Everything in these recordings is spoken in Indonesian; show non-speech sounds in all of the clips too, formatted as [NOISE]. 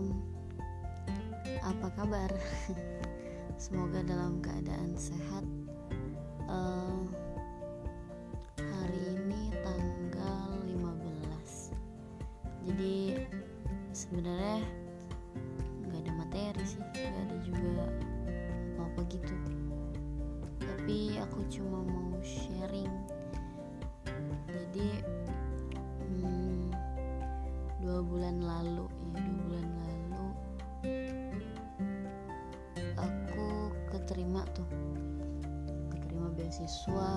Assalamualaikum Apa kabar? [LAUGHS] Semoga dalam keadaan sehat. Uh, Hari ini tanggal 15 Jadi sebenarnya nggak ada materi sih nggak ada juga apa-apa gitu. Tapi aku cuma mau sharing. Jadi hmm, dua bulan lalu keterima beasiswa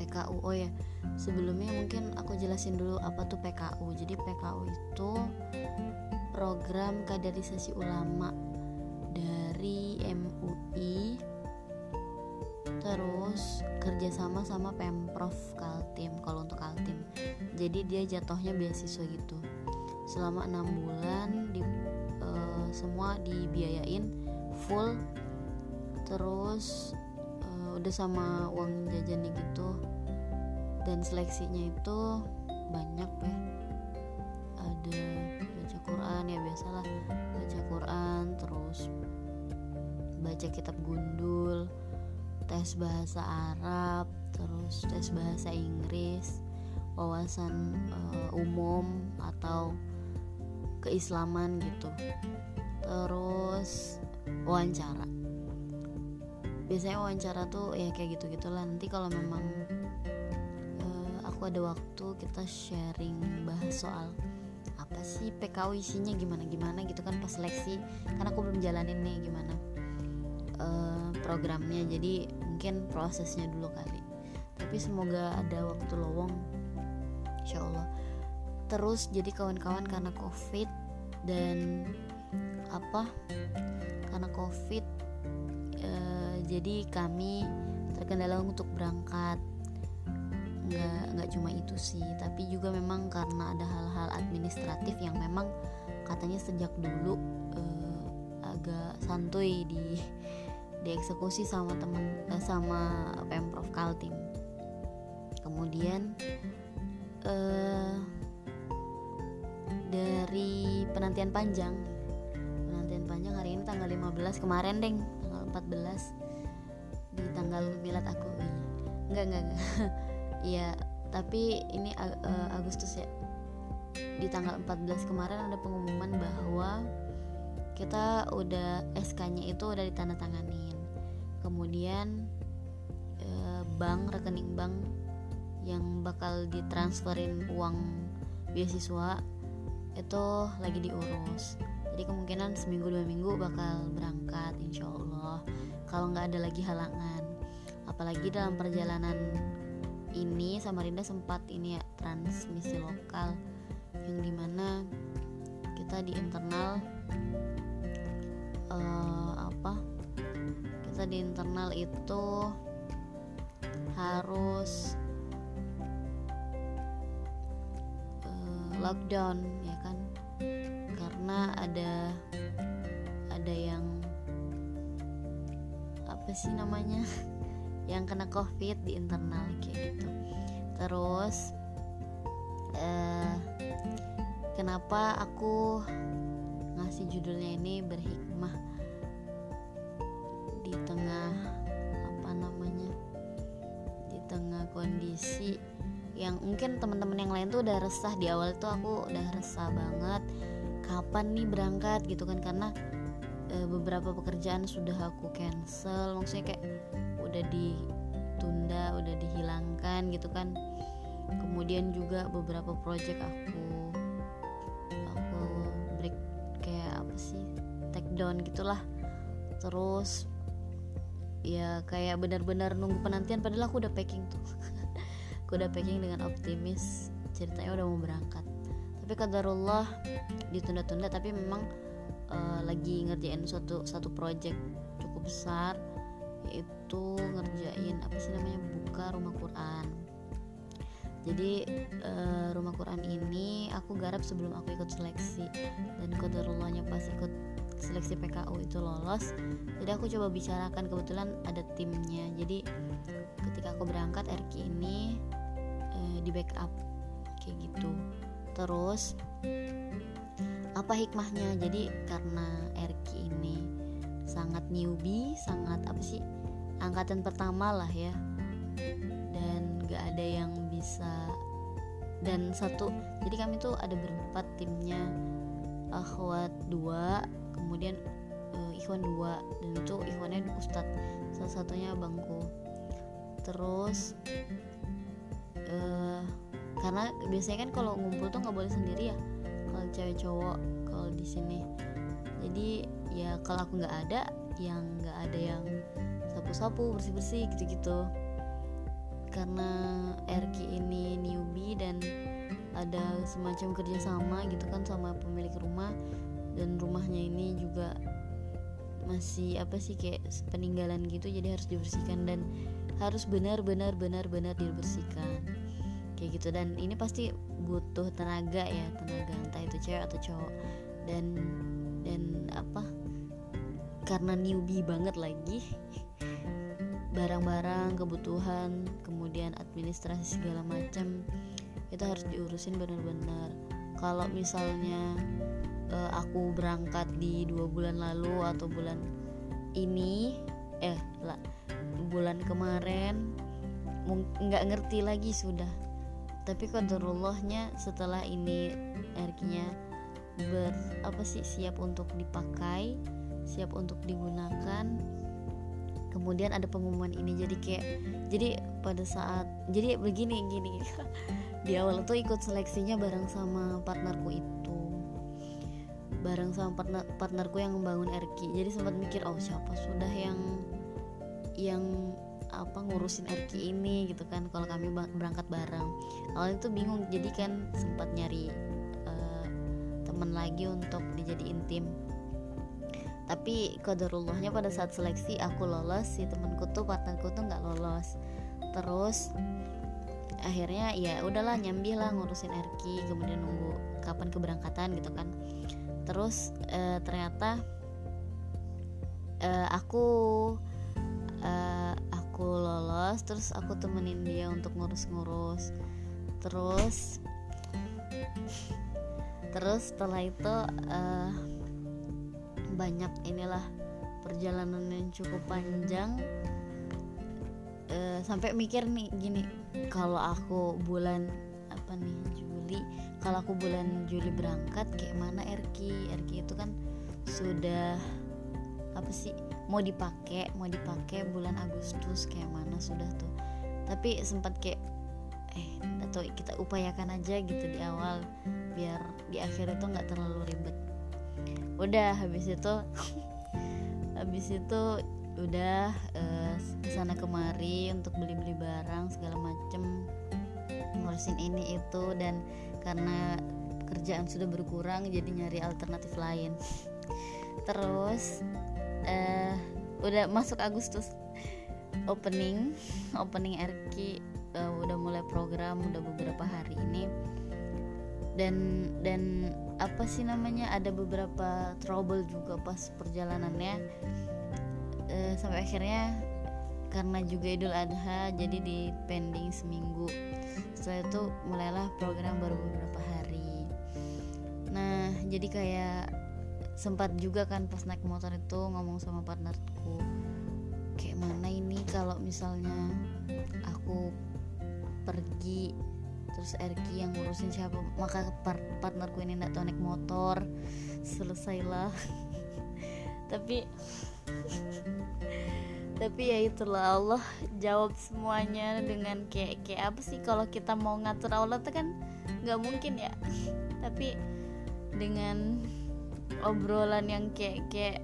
PKU oh ya sebelumnya mungkin aku jelasin dulu apa tuh PKU jadi PKU itu program kaderisasi ulama dari MUI terus kerjasama sama pemprov Kaltim kalau untuk Kaltim. Jadi dia jatuhnya beasiswa gitu. Selama enam bulan di uh, semua dibiayain full terus udah sama uang jajannya gitu. Dan seleksinya itu banyak ya. Ada baca Quran ya biasalah. Baca Quran terus baca kitab gundul tes bahasa Arab terus tes bahasa Inggris wawasan uh, umum atau keislaman gitu. Terus wawancara biasanya wawancara tuh ya kayak gitu gitulah nanti kalau memang uh, aku ada waktu kita sharing bahas soal apa sih PKU isinya gimana gimana gitu kan pas seleksi. Karena aku belum jalanin nih gimana uh, programnya. Jadi mungkin prosesnya dulu kali. Tapi semoga ada waktu lowong insya Allah terus jadi kawan-kawan karena covid dan apa? Karena covid jadi kami terkendala untuk berangkat. Nggak nggak cuma itu sih tapi juga memang karena ada hal-hal administratif yang memang katanya sejak dulu e, agak santuy di dieksekusi sama teman eh, sama pemprov Kaltim. Kemudian uh, dari penantian panjang. Penantian panjang hari ini tanggal 15 kemarin deng tanggal 14 di tanggal milad aku. Enggak enggak enggak [LAUGHS] iya tapi ini uh, Agustus ya. Di tanggal 14 kemarin ada pengumuman bahwa kita udah SK-nya itu udah ditandatanganin. Kemudian uh, bank rekening bank yang bakal ditransferin uang beasiswa itu lagi diurus jadi kemungkinan seminggu dua minggu bakal berangkat insya Allah kalau nggak ada lagi halangan. Apalagi dalam perjalanan ini Samarinda sempat ini ya transmisi lokal yang di mana kita di internal uh, apa? Kita di internal itu harus lockdown ya kan karena ada ada yang apa sih namanya [LAUGHS] yang kena covid di internal kayak gitu. Terus eh, kenapa aku ngasih judulnya ini berhikmah? Di tengah apa namanya di tengah kondisi yang mungkin teman-teman yang lain tuh udah resah. Di awal tuh aku udah resah banget kapan nih berangkat gitu kan karena e, beberapa pekerjaan sudah aku cancel maksudnya kayak udah ditunda udah dihilangkan gitu kan. Kemudian juga beberapa project aku aku break kayak apa sih take down gitulah. Terus ya kayak benar-benar nunggu penantian padahal aku udah packing tuh. [LAUGHS] Aku udah packing dengan optimis ceritanya udah mau berangkat tapi kadarullah ditunda-tunda tapi memang uh, lagi ngerjain suatu satu project cukup besar yaitu ngerjain apa sih namanya buka rumah Quran. Jadi uh, rumah Quran ini aku garap sebelum aku ikut seleksi dan kodarullahnya pas ikut seleksi PKU itu lolos jadi aku coba bicarakan kebetulan ada timnya. Jadi ketika aku berangkat RK ini di backup kayak gitu terus apa hikmahnya? Jadi karena Erki ini sangat newbie sangat apa sih angkatan pertama lah ya. Dan gak ada yang bisa dan satu jadi kami tuh ada berempat timnya. Akhwat dua kemudian uh, ikhwan dua dan itu ikhwannya ustad salah satunya abangku. Terus uh, karena biasanya kan kalau ngumpul tuh nggak boleh sendiri ya. Kalau cewek cowok kalau di sini. Jadi ya kalau aku nggak ada yang nggak ada yang sapu-sapu bersih-bersih gitu-gitu. Karena Erki ini newbie dan ada semacam kerjasama gitu kan sama pemilik rumah. Dan rumahnya ini juga masih apa sih kayak peninggalan gitu. Jadi harus dibersihkan dan harus benar-benar benar-benar dibersihkan kayak gitu. Dan ini pasti butuh tenaga ya tenaga entah itu cewek atau cowok. Dan dan apa karena newbie banget lagi barang-barang kebutuhan kemudian administrasi segala macam itu harus diurusin benar-benar. Kalau misalnya uh, aku berangkat di dua bulan lalu atau bulan ini eh lah bulan kemarin nggak ngerti lagi sudah tapi kodarullahnya setelah ini artinya ber apa sih siap untuk dipakai siap untuk digunakan kemudian ada pengumuman ini. Jadi kayak jadi pada saat jadi begini gini. [LAUGHS] Di awal tuh ikut seleksinya bareng sama partnerku itu. Bareng sama partner partnerku yang membangun RK jadi sempat mikir oh siapa sudah yang yang apa ngurusin RK ini gitu kan kalau kami berangkat bareng. Awalnya tuh bingung jadi kan sempat nyari uh, teman lagi untuk dijadiin tim. Tapi kodarullahnya pada saat seleksi aku lolos si temanku tuh partnerku tuh nggak lolos. Terus akhirnya ya udahlah nyambi lah ngurusin Erki kemudian nunggu kapan keberangkatan gitu kan. Terus e, ternyata e, aku lolos terus aku temenin dia untuk ngurus-ngurus. Terus terus setelah itu uh, banyak inilah perjalanan yang cukup panjang. E, sampai mikir nih gini kalau aku bulan apa nih Juli kalau aku bulan Juli berangkat kayak mana Erki Erki itu kan sudah apa sih? Mau dipakai mau dipakai bulan Agustus kayak mana sudah tuh. Tapi sempat kayak eh atau kita upayakan aja gitu di awal biar di akhir itu nggak terlalu ribet. Udah habis itu [LAUGHS] habis itu udah uh, ke sana kemari untuk beli-beli barang segala macem ngurusin ini itu dan karena kerjaan sudah berkurang jadi nyari alternatif lain. Terus uh, udah masuk Agustus opening [LAUGHS] opening RK uh, eh, udah mulai program udah beberapa hari ini. Dan dan apa sih namanya ada beberapa trouble juga pas perjalanannya. E, sampai akhirnya karena juga Idul Adha jadi di pending seminggu. Setelah itu mulailah program baru beberapa hari. Nah jadi kayak sempat juga kan pas naik motor itu ngomong sama partnerku kayak mana ini kalau misalnya aku pergi terus Erki yang ngurusin siapa? Maka partnerku ini tahu naik motor selesailah. [LAUGHS] Tapi [LAUGHS] tapi ya itulah Allah jawab semuanya dengan kayak kayak apa sih? Kalau kita mau ngatur Allah tuh kan nggak mungkin ya. [LAUGHS] Tapi dengan obrolan yang kayak kayak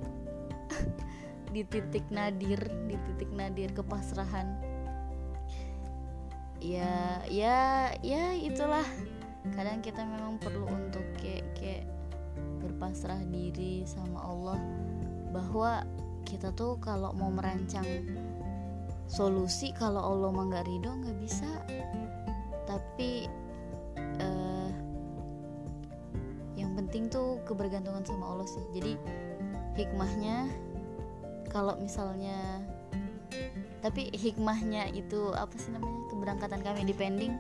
[LAUGHS] di titik nadir di titik nadir kepasrahan. Ya ya ya itulah. Kadang kita memang perlu untuk kayak kayak berpasrah diri sama Allah bahwa kita tuh kalau mau merancang solusi kalau Allah mah nggak ridho nggak bisa. Tapi tuh kebergantungan sama Allah sih. Jadi hikmahnya kalau misalnya tapi hikmahnya itu apa sih namanya? Keberangkatan kami depending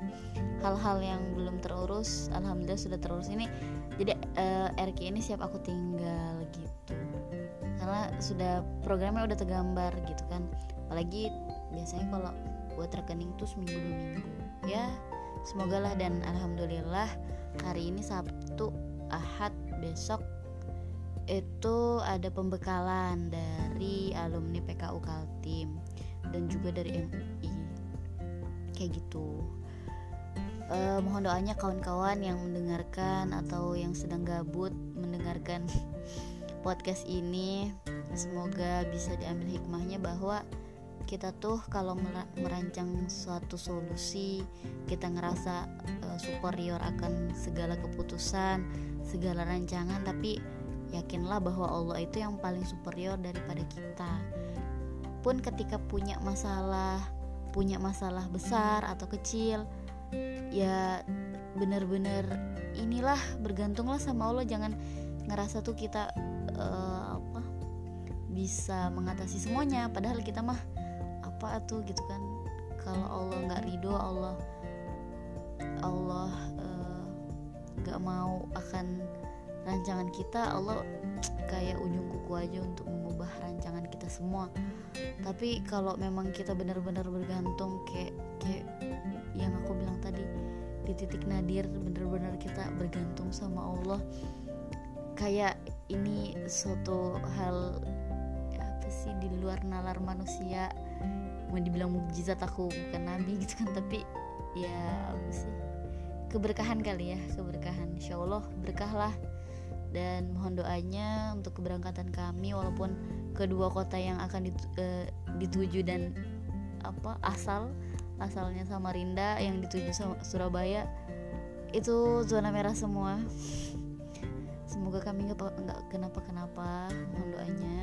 hal-hal yang belum terurus alhamdulillah sudah terurus. Ini jadi uh, RK ini siap aku tinggal gitu. Karena sudah programnya udah tergambar gitu kan. Apalagi biasanya kalau buat rekening tuh seminggu dua minggu. Ya semoga lah dan alhamdulillah hari ini Sabtu Ahad besok itu ada pembekalan dari alumni PKU Kaltim dan juga dari MUI kayak gitu. Uh, mohon doanya kawan-kawan yang mendengarkan atau yang sedang gabut mendengarkan [LAUGHS] podcast ini. Semoga bisa diambil hikmahnya bahwa kita tuh kalau merancang suatu solusi kita ngerasa uh, superior akan segala keputusan segala rancangan tapi yakinlah bahwa Allah itu yang paling superior daripada kita. Pun ketika punya masalah punya masalah besar atau kecil ya bener-bener inilah bergantunglah sama Allah. Jangan ngerasa tuh kita uh, apa bisa mengatasi semuanya. Padahal kita mah apa tuh gitu kan. Kalau Allah nggak ridho Allah Allah eh, nggak mau akan rancangan kita Allah kayak ujung kuku aja untuk mengubah rancangan kita semua. Tapi kalau memang kita benar-benar bergantung kayak kayak yang aku bilang tadi di titik nadir benar-benar kita bergantung sama Allah. Kayak ini suatu hal apa sih di luar nalar manusia. Mau dibilang mukjizat aku bukan nabi gitu kan tapi ya apa sih keberkahan kali ya keberkahan. Insya Allah berkah lah dan mohon doanya untuk keberangkatan kami walaupun kedua kota yang akan uh, dituju dan apa asal asalnya Samarinda yang dituju Surabaya itu zona merah semua. Semoga kami nggak kenapa kenapa mohon doanya.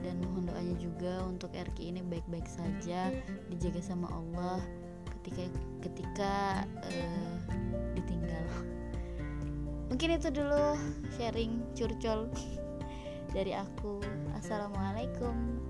Dan mohon doanya juga untuk RK ini baik-baik saja dijaga sama Allah ketika ketika uh, ditinggal. Mungkin itu dulu sharing curcol [LAUGHS] dari aku. Assalamualaikum